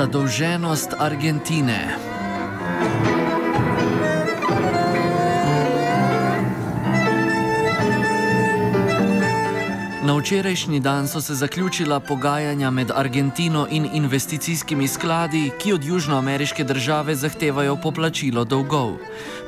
Zadolženost Argentine. Včerajšnji dan so se zaključila pogajanja med Argentino in investicijskimi skladi, ki od južnoameriške države zahtevajo poplačilo dolgov.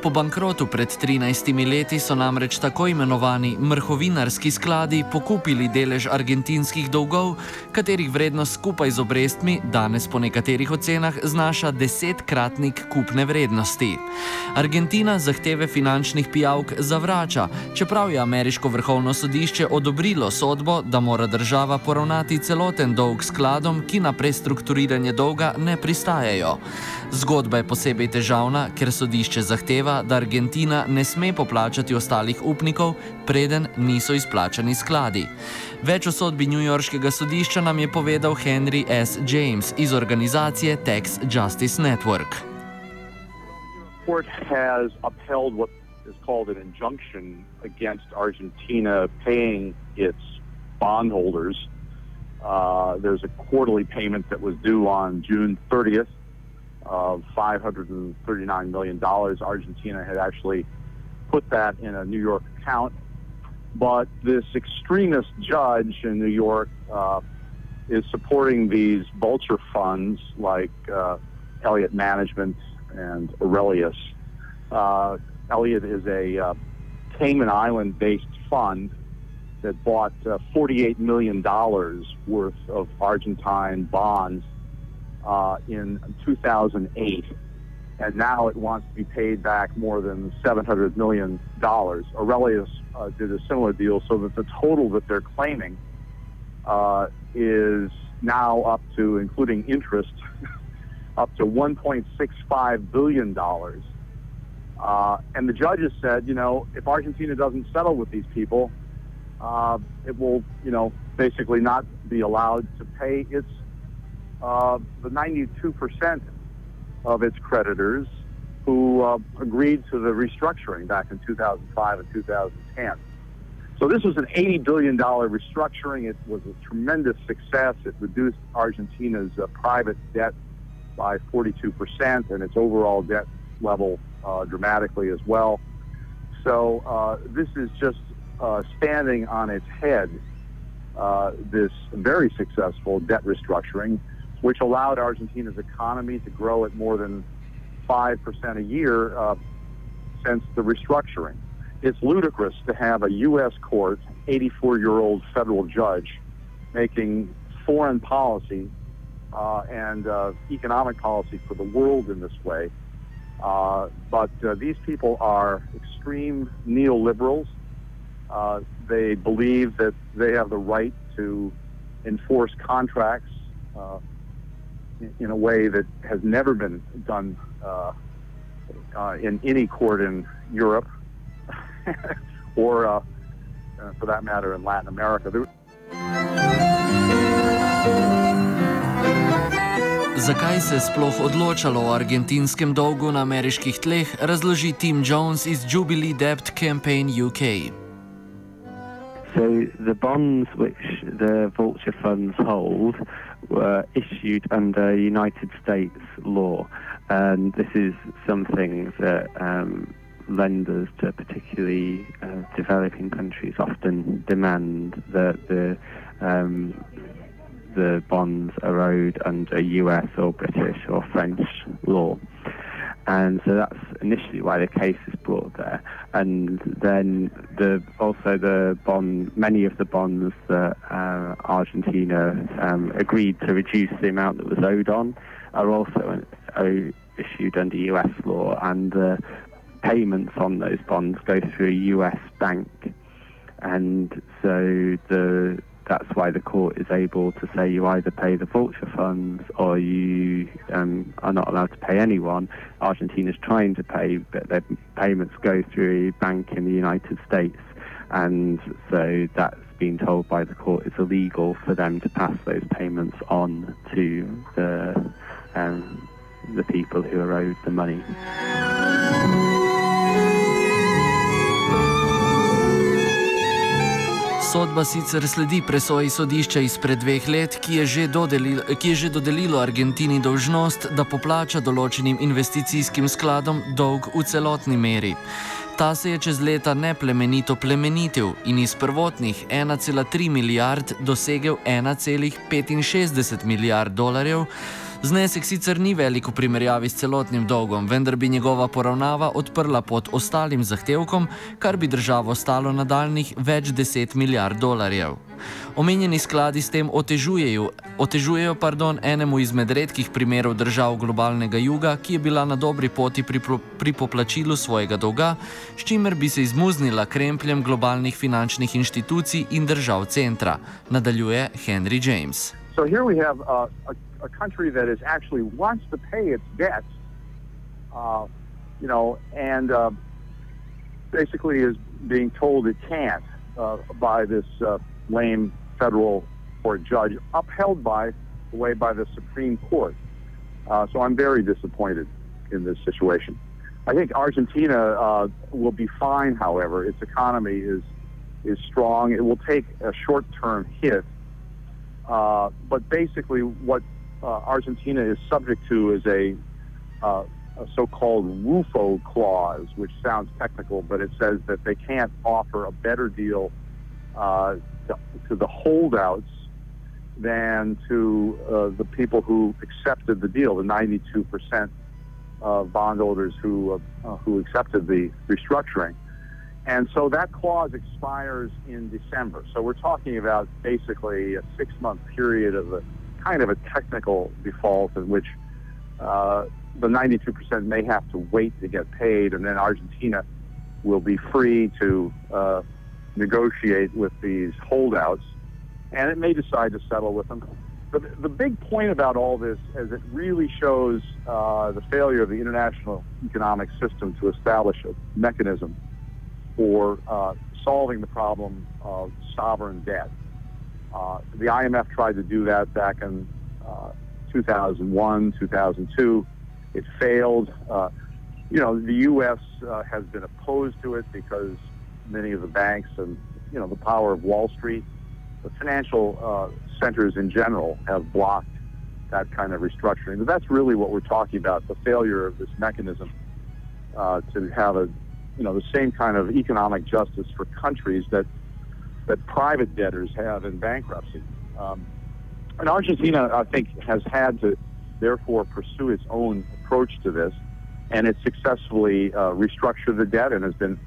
Po bankrotu pred 13 leti so namreč tako imenovani mrhovinarski skladi pokupili delež argentinskih dolgov, katerih vrednost skupaj z obrestmi danes po nekaterih ocenah znaša desetkratnik kupne vrednosti. Argentina zahteve finančnih pijavk zavrača, čeprav je ameriško vrhovno sodišče odobrilo sodbo, da mora država poravnati celoten dolg skladom, ki na prestrukturiranje dolga ne pristajajo. Zgodba je posebej težavna, ker sodišče zahteva, da Argentina ne sme poplačati ostalih upnikov, preden niso izplačani skladi. Več o sodbi Newyorškega sodišča nam je povedal Henry S. James iz organizacije Tax Justice Network. Court has upheld what is called an injunction against Argentina paying its bondholders. Uh, there's a quarterly payment that was due on June 30th of $539 million. Argentina had actually put that in a New York account. But this extremist judge in New York uh, is supporting these vulture funds like uh, Elliott Management and Aurelius. Uh, Elliott is a uh, Cayman Island based fund that bought uh, $48 million worth of Argentine bonds uh, in 2008, and now it wants to be paid back more than $700 million. Aurelius uh, did a similar deal, so that the total that they're claiming uh, is now up to, including interest, up to $1.65 billion. Uh, and the judges said, you know, if Argentina doesn't settle with these people, uh, it will, you know, basically not be allowed to pay its uh, the 92% of its creditors who uh, agreed to the restructuring back in 2005 and 2010. So this was an $80 billion restructuring. It was a tremendous success. It reduced Argentina's uh, private debt by 42% and its overall debt level uh, dramatically as well. So uh, this is just uh, standing on its head, this very successful debt restructuring which allowed Argentina's economy to grow at more than 5% a year uh, since the restructuring. It's ludicrous to have a U.S. court, 84 year old federal judge, making foreign policy uh, and uh, economic policy for the world in this way. Uh, but uh, these people are extreme neoliberals. Uh, they believe that they have the right to enforce contracts in a way that has never been done uh, uh, in any court in Europe or, uh, uh, for that matter, in Latin America. Zakaj se sploh odločalo o argentinskem dolgu na ameriških tleh, razloži Tim Jones iz Jubilee Debt Campaign UK. So the bonds which the vulture funds hold were issued under United States law, and this is something that um, lenders to particularly uh, developing countries often demand that the um, the bonds are owed under US or British or French law and so that's initially why the case is brought there. And then the also the bond, many of the bonds that uh, Argentina um, agreed to reduce the amount that was owed on are also uh, issued under U.S. law, and the payments on those bonds go through a U.S. bank, and so the that's why the court is able to say you either pay the vulture funds or you um, are not allowed to pay anyone. Argentina is trying to pay, but their payments go through a bank in the United States, and so that's been told by the court it's illegal for them to pass those payments on to the um, the people who are owed the money. Sodba sicer sledi presoji sodišča izpred dveh let, ki je, ki je že dodelilo Argentini dolžnost, da poplača določenim investicijskim skladom dolg v celotni meri. Ta se je čez leta neplemenito plemenitil in iz prvotnih 1,3 milijard dosegel 1,65 milijard dolarjev. Znesek sicer ni velik v primerjavi s celotnim dolgom, vendar bi njegova poravnava odprla pot ostalim zahtevkom, kar bi državo stalo nadaljnih več deset milijard dolarjev. Omenjeni skladi s tem otežujejo, otežujejo pardon, enemu izmed redkih primerov držav globalnega juga, ki je bila na dobri poti pri, pri poplačilu svojega dolga, s čimer bi se izmuznila krempljem globalnih finančnih inštitucij in držav centra, nadaljuje Henry James. So here we have a, a a country that is actually wants to pay its debts, uh, you know, and uh, basically is being told it can't uh, by this uh, lame federal court judge, upheld by the way by the Supreme Court. Uh, so I'm very disappointed in this situation. I think Argentina uh, will be fine. However, its economy is is strong. It will take a short-term hit, uh, but basically, what uh, Argentina is subject to is a, uh, a so-called RUFO clause, which sounds technical, but it says that they can't offer a better deal uh, to, to, the holdouts than to uh, the people who accepted the deal, the 92% of bondholders who who accepted the restructuring. And so that clause expires in December. So we're talking about basically a six-month period of the kind of a technical default in which uh, the 92% may have to wait to get paid, and then Argentina will be free to uh, negotiate with these holdouts, and it may decide to settle with them. But the big point about all this is it really shows uh, the failure of the international economic system to establish a mechanism for uh, solving the problem of sovereign debt. Uh, the IMF tried to do that back in uh, 2001, 2002. It failed. Uh, you know, the U.S. Uh, has been opposed to it because many of the banks and, you know, the power of Wall Street, the financial uh, centers in general have blocked that kind of restructuring. But that's really what we're talking about, the failure of this mechanism to have a, you know, the same kind of economic justice for countries that that private debtors have in bankruptcy. Um, and Argentina, I think, has had to therefore pursue its own approach to this, and it's successfully uh, restructured the debt and has been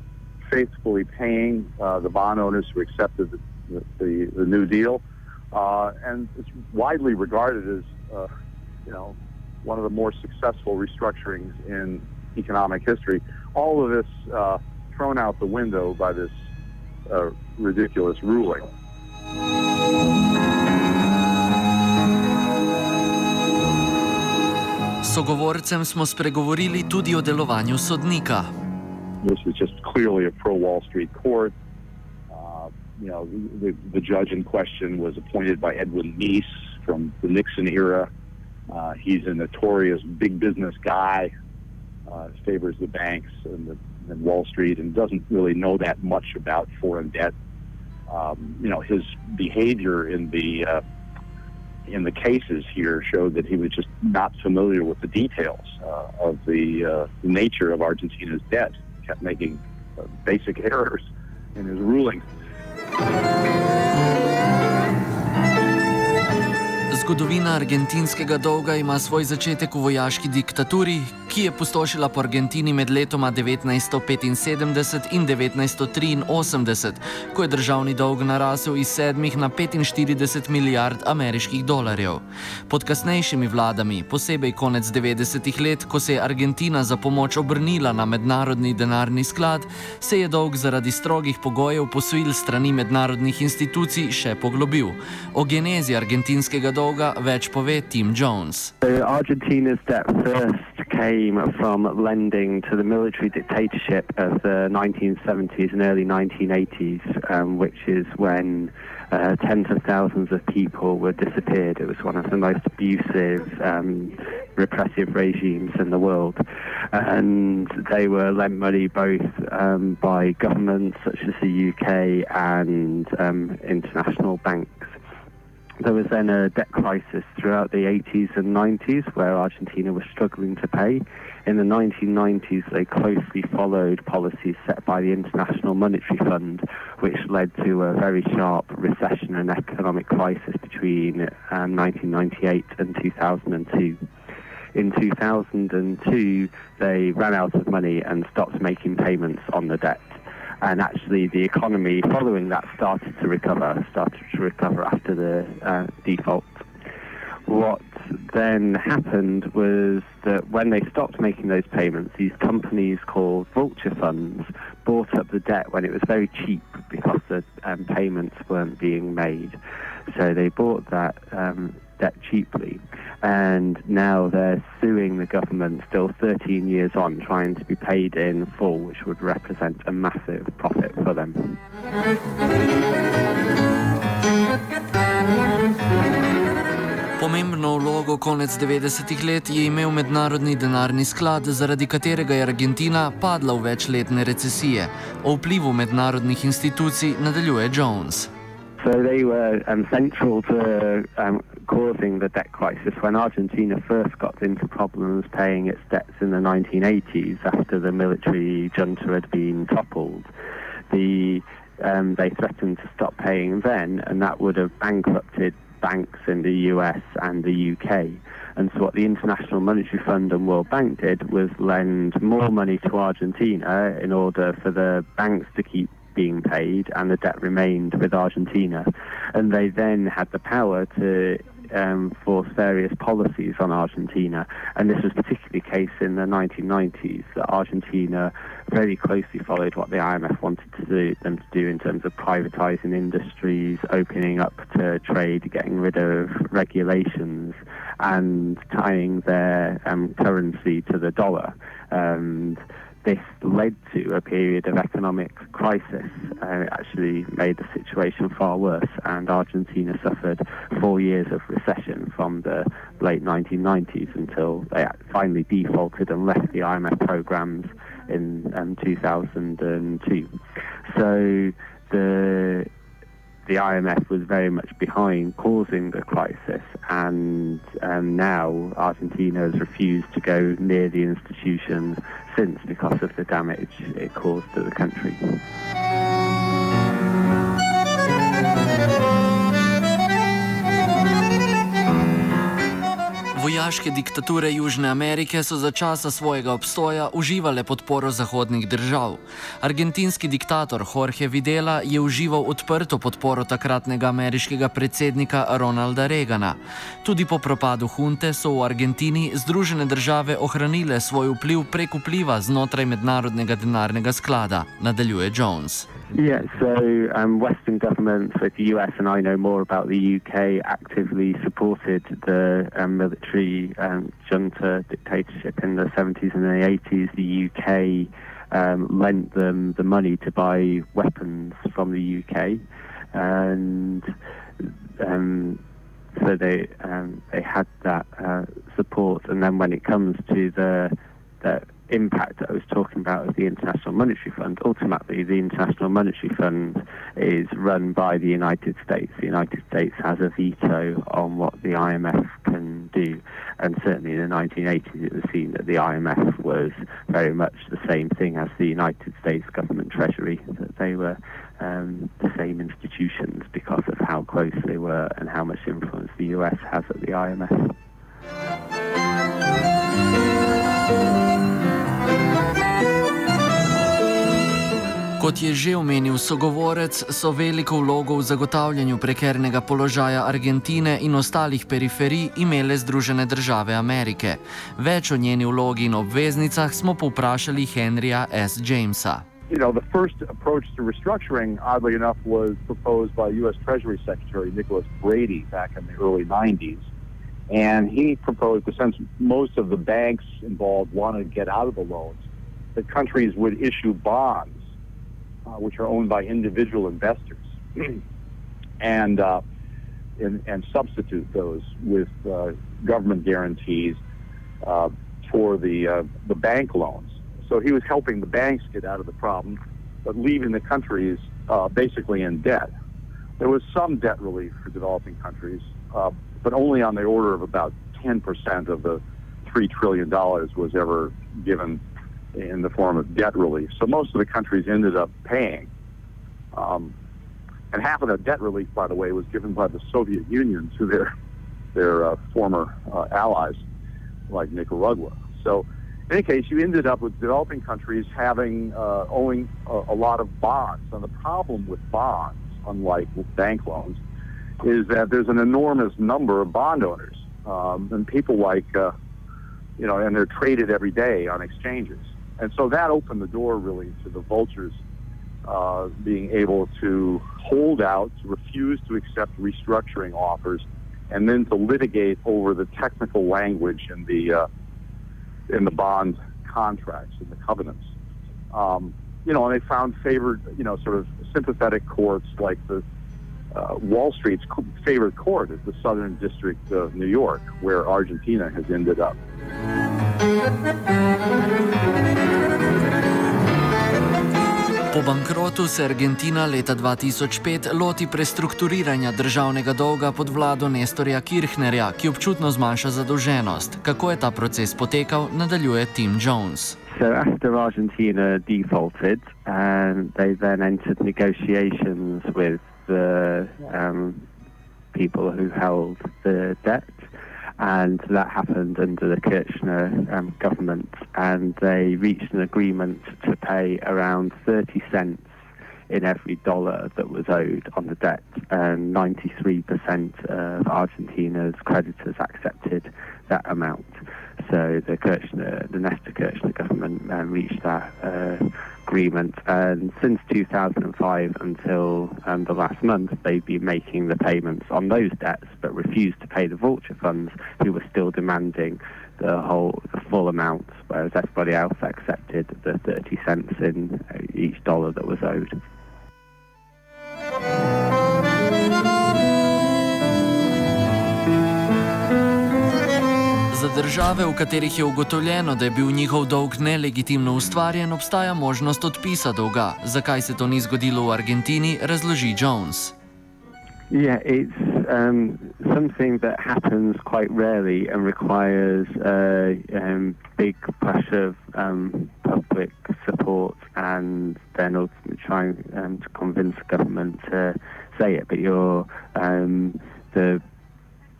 faithfully paying uh, the bond owners who accepted the, the, the New Deal. Uh, and it's widely regarded as, uh, you know, one of the more successful restructurings in economic history. All of this uh, thrown out the window by this uh, ridiculous ruling. Sogovorcem smo spregovorili tudi o delovanju sodnika. This was just clearly a pro-Wall Street court. Uh, you know, the, the judge in question was appointed by Edwin Meese from the Nixon era. Uh, he's a notorious big business guy, uh, favors the banks and the and Wall Street and doesn't really know that much about foreign debt. Um, you know, his behavior in the uh, in the cases here showed that he was just not familiar with the details uh, of the uh, nature of Argentina's debt. He kept making uh, basic errors in his rulings. Zgodovina argentinskega dolga ima svoj začetek v vojaški diktaturi, ki je pustošila po Argentini med letoma 1975 in 1983, ko je državni dolg narasel iz 7 na 45 milijard ameriških dolarjev. Pod kasnejšimi vladami, posebej konec 90-ih let, ko se je Argentina za pomoč obrnila na mednarodni denarni sklad, se je dolg zaradi strogih pogojev posojil strani mednarodnih institucij še poglobil. O genezi argentinskega dolga več pove Tim Jones. Argentina's debt first came from lending to the military dictatorship of the 1970s and early 1980s, um, which is when Uh, tens of thousands of people were disappeared. It was one of the most abusive, um, repressive regimes in the world. And they were lent money both um, by governments such as the UK and um, international banks. There was then a debt crisis throughout the 80s and 90s where Argentina was struggling to pay. In the 1990s, they closely followed policies set by the International Monetary Fund, which led to a very sharp recession and economic crisis between um, 1998 and 2002. In 2002, they ran out of money and stopped making payments on the debt and actually the economy following that started to recover, started to recover after the uh, default. What then happened was that when they stopped making those payments, these companies called vulture funds bought up the debt when it was very cheap because the um, payments weren't being made. So they bought that um, debt cheaply. And now they're suing the government still 13 years on, trying to be paid in full, which would represent a massive profit for them. Pomembno vlogo konec 90-ih let je imel mednarodni denarni sklad, zaradi katerega je Argentina padla v večletne recesije. O vplivu mednarodnih institucij nadaljuje Jones. So they were um, central to um, causing the debt crisis when Argentina first got into problems paying its debts in the 1980s after the military junta had been toppled. The, um, they threatened to stop paying then, and that would have bankrupted banks in the US and the UK. And so, what the International Monetary Fund and World Bank did was lend more money to Argentina in order for the banks to keep being paid and the debt remained with Argentina. And they then had the power to um, force various policies on Argentina. And this was particularly the case in the 1990s, that Argentina very closely followed what the IMF wanted to do, them to do in terms of privatizing industries, opening up to trade, getting rid of regulations, and tying their um, currency to the dollar. And this led to a period of economic crisis. Uh, it actually made the situation far worse, and Argentina suffered four years of recession from the late 1990s until they finally defaulted and left the IMF programs in um, 2002. So the the IMF was very much behind causing the crisis, and um, now Argentina has refused to go near the institution since because of the damage it caused to the country. Vojaške diktature Južne Amerike so za časa svojega obstoja uživale podporo zahodnih držav. Argentinski diktator Jorge Videla je užival odprto podporo takratnega ameriškega predsednika Ronalda Reagana. Tudi po propadu hunte so v Argentini Združene države ohranile svoj vpliv prek vpliva znotraj mednarodnega denarnega sklada, nadaljuje Jones. Yeah, so um, Western governments, like the US, and I know more about the UK, actively supported the um, military um, junta dictatorship in the 70s and the 80s. The UK um, lent them the money to buy weapons from the UK, and um, so they um, they had that uh, support. And then when it comes to the the impact that I was talking about of the International Monetary Fund, ultimately the International Monetary Fund is run by the United States. The United States has a veto on what the IMF can do. And certainly in the 1980s it was seen that the IMF was very much the same thing as the United States government treasury, that they were um, the same institutions because of how close they were and how much influence the US has at the IMF. Kot je že omenil sogovorec, so veliko vlogo v zagotavljanju prekernega položaja Argentine in ostalih periferij imele Združene države Amerike. Več o njeni vlogi in obveznicah smo povprašali Henrya S. Jamesa. You know, the first approach to restructuring, oddly enough, was proposed by U.S. Treasury Secretary Nicholas Brady back in the early 90s. And he proposed since most of the banks involved wanted to get out of the loans, that countries would issue bonds uh, which are owned by individual investors. and, uh, and, and substitute those with uh, government guarantees uh, for the, uh, the bank loans. So he was helping the banks get out of the problem, but leaving the countries uh, basically in debt. There was some debt relief for developing countries, but only on the order of about 10% of the $3 trillion was ever given in the form of debt relief. So most of the countries ended up paying. Um, and half of that debt relief, by the way, was given by the Soviet Union to their, their uh, former uh, allies, like Nicaragua. So in any case, you ended up with developing countries having uh, owing a, a, lot of bonds. And the problem with bonds, unlike bank loans, is that there's an enormous number of bond owners, um, and people like, uh, you know, and they're traded every day on exchanges. And so that opened the door really to the vultures uh, being able to hold out, to refuse to accept restructuring offers, and then to litigate over the technical language in the uh, in the bond contracts and the covenants. Um, you know, and they found favored, you know, sort of sympathetic courts like the uh, Wall Street's favorite court is the Southern District of New York, where Argentina has ended up. Po bankrotu se Argentina leta 2005 loti prestrukturiranja državnega dolga pod vlado Nestorja Kirchnerja, ki občutno zmanjša zadolženost. Kako je ta proces potekal, nadaljuje Tim Jones. So after Argentina defaulted, and they then entered negotiations with the um, people who held the debt. And that happened under the Kirchner um, government, and they reached an agreement to pay around 30 cents in every dollar that was owed on the debt, and 93% of Argentina's creditors accepted that amount. So the Kirchner, the Nestor Kirchner government um, reached that uh, agreement, and since 2005 until um, the last month, they've been making the payments on those debts, but refused to pay the vulture funds, who were still demanding the whole, the full amount, whereas everybody else accepted the 30 cents in each dollar that was owed. Za države, v katerih je ugotovljeno, da je bil njihov dolg nelegitimno ustvarjen, obstaja možnost odpisa dolga. Zakaj se to ni zgodilo v Argentini, razloži Jones. Yeah, it's um, something that happens quite rarely and requires a um, big push of um, public support and then ultimately trying um, to convince the government to say it. But you're um, the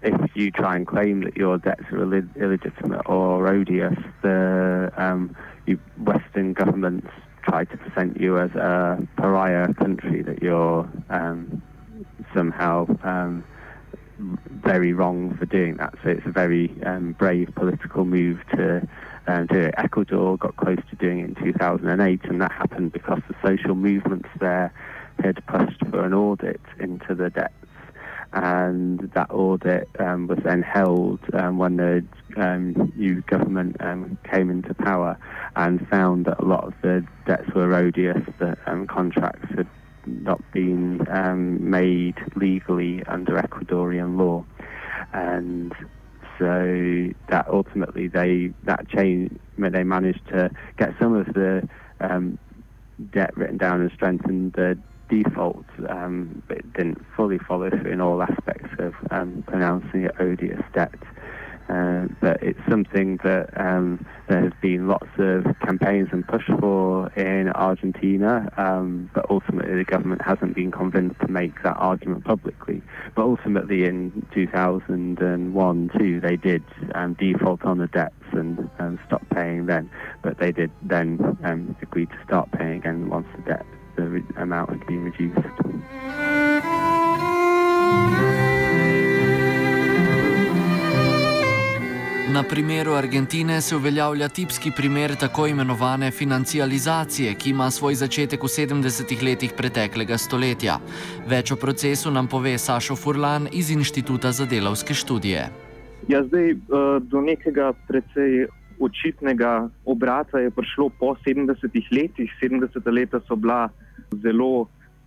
if you try and claim that your debts are Ill- illegitimate or odious, the um, you, Western governments try to present you as a pariah country that you're um, somehow um, very wrong for doing that. So it's a very um, brave political move to um, do it. Ecuador got close to doing it in 2008, and that happened because the social movements there had pushed for an audit into the debts and that audit um, was then held um, when the um, new government um, came into power and found that a lot of the debts were odious, that um, contracts had not been um, made legally under Ecuadorian law. And so that ultimately they that change they managed to get some of the debt written down and strengthen the default, um, but it didn't fully follow through in all aspects of um, pronouncing it odious debt. Uh, but it's something that um, there has been lots of campaigns and push for in Argentina, um, but ultimately the government hasn't been convinced to make that argument publicly. But ultimately in 2001 too, they did um, default on the debts and, and stop paying then, but they did then um, agree to start paying again once the debt the amount had been reduced. Na primeru Argentine se uveljavlja tipski primer tako imenovane financializacije, ki ima svoj začetek v 70-ih letih preteklega stoletja. Več o procesu nam pove Sašo Furlan iz Inštituta za delovske študije. Ja, zdaj eh, do nekega precej očitnega obrata je prišlo po 70-ih letih. 70 leta so bila zelo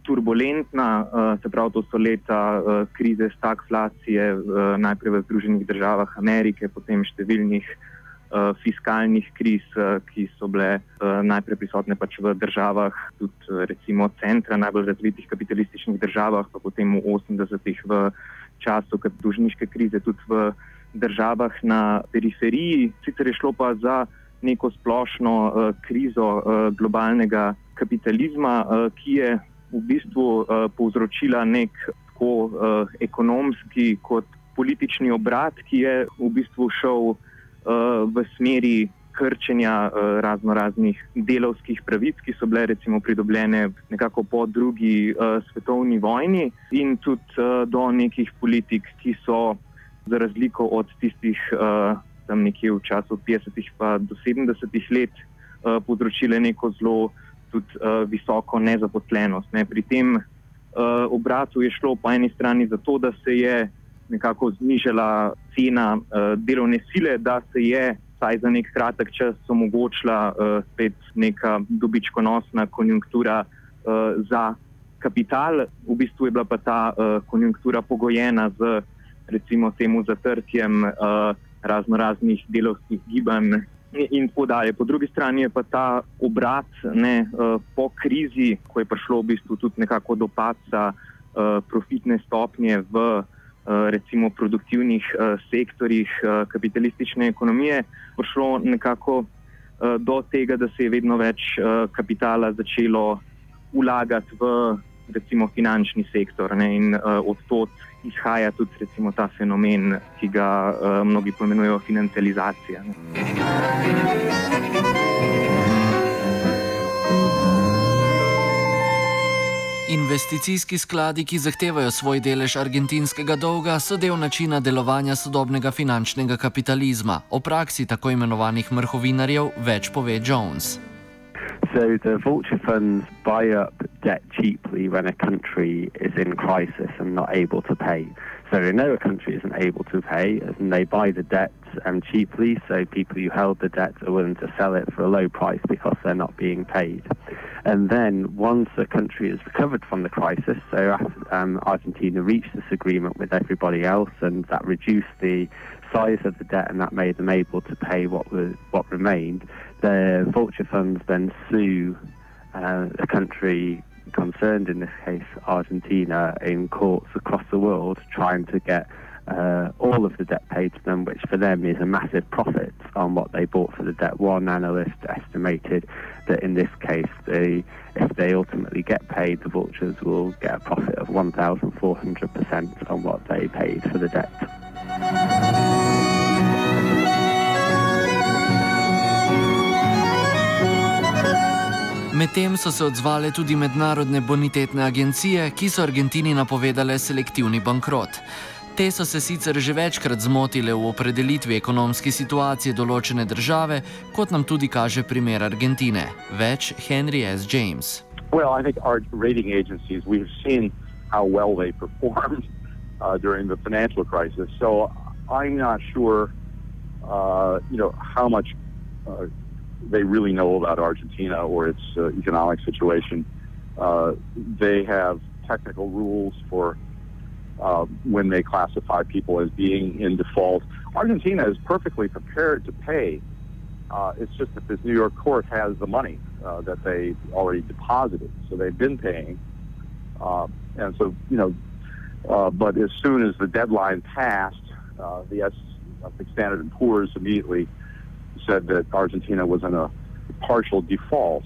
turbulentna, uh, se pravi, to so leta uh, krize, stagflacije, uh, najprej v Združenih državah Amerike, potem številnih fiskalnih kriz, ki so bile najprej prisotne pač v državah, tudi recimo centra najbolj razvitih kapitalističnih državah, pa potem v 80-ih v času dužniške krize tudi v državah na periferiji. Sicer je šlo pa za neko splošno krizo globalnega kapitalizma, ki je v bistvu uh, povzročila nek tako uh, ekonomski kot politični obrat, ki je v bistvu šel uh, v smeri krčenja uh, razno raznih delovskih pravic, ki so bile recimo pridobljene nekako po drugi uh, svetovni vojni in tudi uh, do nekih politik, ki so za razliko od tistih uh, tam nekje v času 50-ih pa do 70-ih let uh, povzročile neko zelo tudi uh, visoko nezaposlenost. Ne. Pri tem uh, obratu je šlo po eni strani za to, da se je nekako znižala cena uh, delovne sile, da se je vsaj za nek kratek čas omogočila uh, spet neka dobičkonosna konjunktura uh, za kapital. V bistvu je bila pa ta uh, konjunktura pogojena z recimo temu zatrtjem uh, razno raznih delovskih gibanj in tako dalje. Po drugi strani je pa ta obrat ne, uh, po krizi, ko je prišlo v bistvu tudi nekako do paca uh, profitne stopnje v uh, recimo produktivnih sektorjih kapitalistične ekonomije, prišlo nekako do tega, da se je vedno več kapitala začelo vlagati v recimo finančni sektor ne, in uh, od tod izhaja tudi recimo, ta fenomen, ki ga uh, mnogi poimenujejo financializacija. Ne. Investicijski skladi, ki zahtevajo svoj delež argentinskega dolga, so del načina delovanja sodobnega finančnega kapitalizma. O praksi tako imenovanih mrhovinarjev več pove Jones. So the vulture funds buy up debt cheaply when a country is in crisis and not able to pay. So a country isn't able to pay, and they buy the debt um, cheaply. So people who held the debt are willing to sell it for a low price because they're not being paid. And then once a country has recovered from the crisis, so um, Argentina reached this agreement with everybody else, and that reduced the size of the debt, and that made them able to pay what was what remained the vulture funds then sue uh, the country concerned, in this case Argentina, in courts across the world, trying to get uh, all of the debt paid to them, which for them is a massive profit on what they bought for the debt. One analyst estimated that in this case, they, if they ultimately get paid, the vultures will get a profit of 1,400% on what they paid for the debt. Medtem so se odzvale tudi mednarodne bonitetne agencije, ki so Argentini napovedale selektivni bankrot. Te so se sicer že večkrat zmotile v opredelitvi ekonomske situacije določene države, kot nam tudi kaže primer Argentine. Več Henry S. James. Well, I think our rating agencies, we've seen how well they performed uh, during the financial crisis. So I'm not sure, uh, you know, how much uh, they really know about Argentina or its uh, economic situation. Uh, they have technical rules for uh, when they classify people as being in default. Argentina is perfectly prepared to pay. Uh, it's just that this New York court has the money uh, that they already deposited, so they've been paying. Uh, and so, you know, but as soon as the deadline passed, the S, think Standard and Poor's immediately said that Argentina was in a partial default.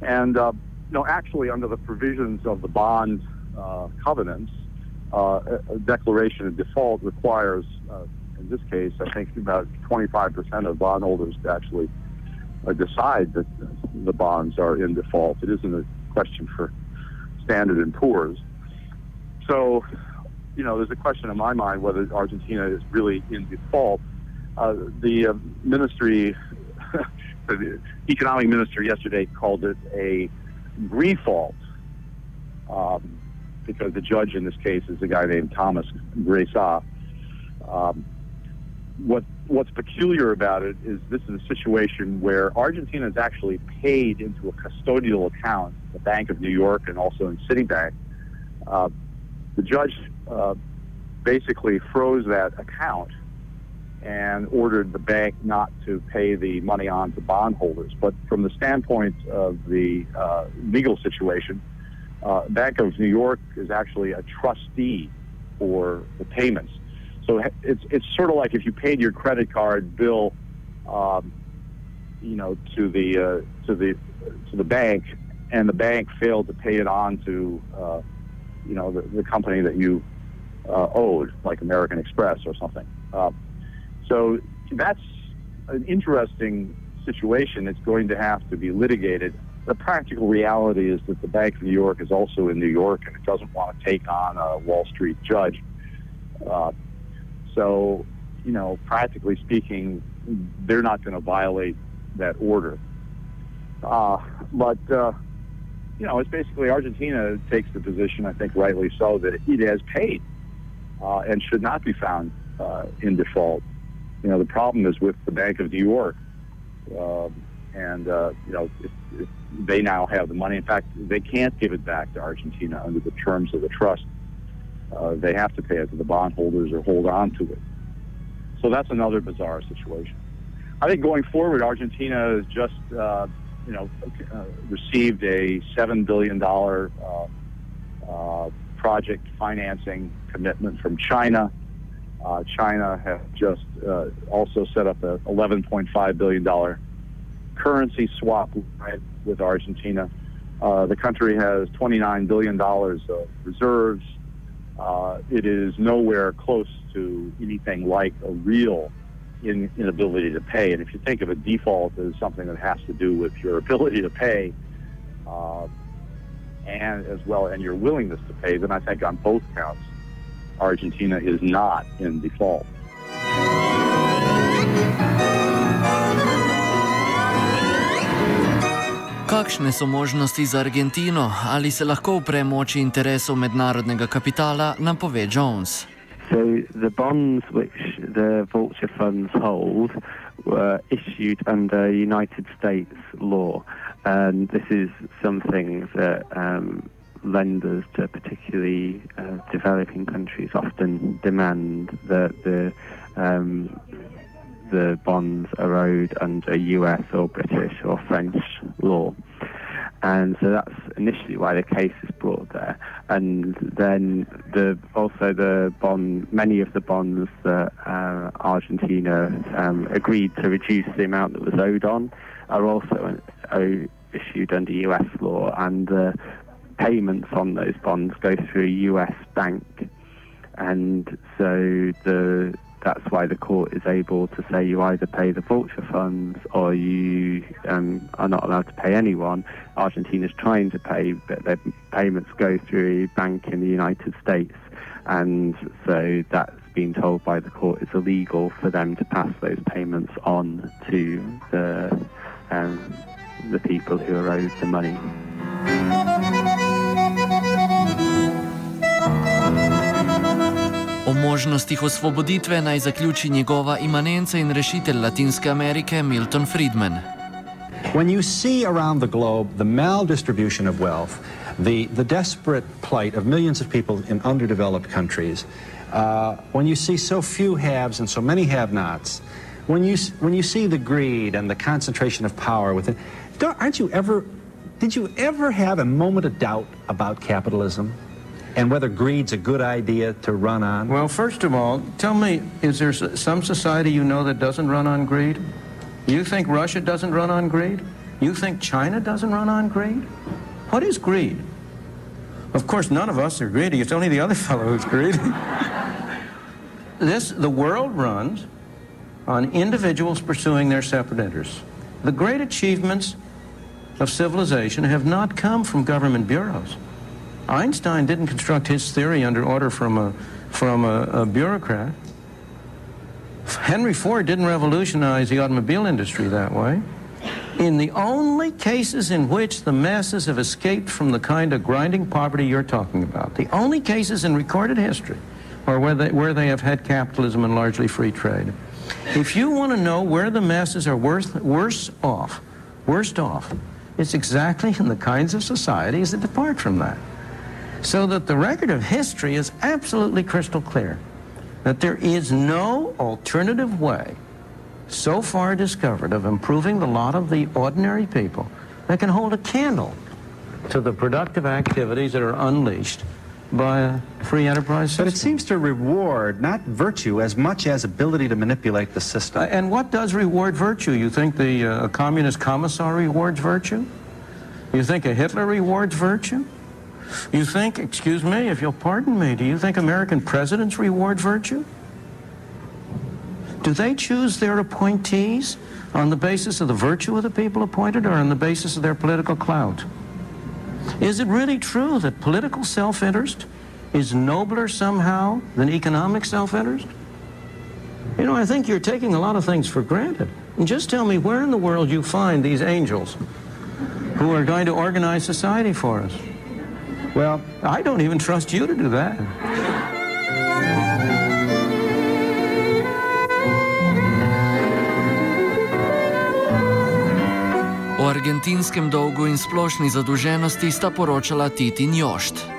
And, uh, know, actually, under the provisions of the bond uh, covenants, uh, a declaration of default requires, uh, in this case, I think about 25% of bondholders to actually uh, decide that the bonds are in default. It isn't a question for Standard and Poor's. So, you know, there's a question in my mind whether Argentina is really in default uh, the uh, ministry, the economic minister yesterday called it a refault um, because the judge in this case is a guy named Thomas Griesa. Um, what what's peculiar about it is this is a situation where Argentina is actually paid into a custodial account, the Bank of New York and also in Citibank. Uh, the judge uh, basically froze that account and ordered the bank not to pay the money on to bondholders. But from the standpoint of the uh, legal situation, uh, Bank of New York is actually a trustee for the payments. So it's it's sort of like if you paid your credit card bill, um, you know, to the uh, to the to the bank, and the bank failed to pay it on to, uh, you know, the, the company that you uh, owed, like American Express or something. So that's an interesting situation. It's going to have to be litigated. The practical reality is that the Bank of New York is also in New York, and it doesn't want to take on a Wall Street judge. Uh, so, you know, practically speaking, they're not going to violate that order. Uh, but, uh, you know, it's basically Argentina takes the position, I think rightly so, that it has paid uh, and should not be found uh, in default. You know, the problem is with the Bank of New York. Um, and, uh, you know, if, if they now have the money. In fact, they can't give it back to Argentina under the terms of the trust. Uh, they have to pay it to the bondholders or hold on to it. So that's another bizarre situation. I think going forward, Argentina has just, uh, you know, uh, received a seven billion dollar uh, uh, project financing commitment from China. Uh, China has just also set up a 11.5 billion dollar currency swap with Argentina. the country has 29 billion dollars of reserves uh, it is nowhere close to anything like a real in, inability to pay. And if you think of a default as something that has to do with your ability to pay, uh, and as well, and your willingness to pay, then I think on both counts, Argentina is not in default. Kakšne so možnosti za Argentino? Ali se lahko upre moči interesov mednarodnega kapitala, nam pove Jones. So the bonds which the vulture funds hold were issued under United States law, and this is something that um, lenders to particularly uh, developing countries often demand that the um, the bonds are owed under US or British or French law. And so that's initially why the case is brought there. And then the also the bond, many of the bonds that uh, Argentina um, agreed to reduce the amount that was owed on are also uh, issued under US law, and payments on those bonds go through a US bank. And so the that's why the court is able to say you either pay the vulture funds or you um, are not allowed to pay anyone. Argentina is trying to pay, but their payments go through a bank in the United States, and so that's been told by the court it's illegal for them to pass those payments on to the um, the people who are owed the money. O možnostih osvoboditve naj zaključi njegova imanenca in rešitelj Latinske Amerike Milton Friedman. When you see around the globe the maldistribution of wealth, the, the desperate plight of millions of people in underdeveloped countries, uh, when you see so few haves and so many have-nots, when you, when you see the greed and the concentration of power within, don't aren't you ever, did you ever have a moment of doubt about capitalism? And whether greed's a good idea to run on? Well, first of all, tell me, is there some society you know that doesn't run on greed? You think Russia doesn't run on greed? You think China doesn't run on greed? What is greed? Of course, none of us are greedy. It's only the other fellow who's greedy. this, the world runs on individuals pursuing their separate interests. The great achievements of civilization have not come from government bureaus. Einstein didn't construct his theory under order from a, from a, a bureaucrat. Henry Ford didn't revolutionize the automobile industry that way. In the only cases in which the masses have escaped from the kind of grinding poverty you're talking about, the only cases in recorded history or where they, where they have had capitalism and largely free trade. If you want to know where the masses are worse, worse off, worst off, it's exactly in the kinds of societies that depart from that. So that the record of history is absolutely crystal clear that there is no alternative way so far discovered of improving the lot of the ordinary people that can hold a candle to the productive activities that are unleashed by a free enterprise system. But it seems to reward not virtue as much as ability to manipulate the system. Uh, and what does reward virtue? You think the uh, communist commissar rewards virtue? You think a Hitler rewards virtue? You think, excuse me, if you'll pardon me, do you think American presidents reward virtue? Do they choose their appointees on the basis of the virtue of the people appointed or on the basis of their political clout? Is it really true that political self-interest is nobler somehow than economic self-interest? You know, I think you're taking a lot of things for granted. And just tell me where in the world you find these angels who are going to organize society for us. Well, I don't even trust you to do that. O argentinskem dolgu in splošni zadolženosti sta poročala Tit in Jošt.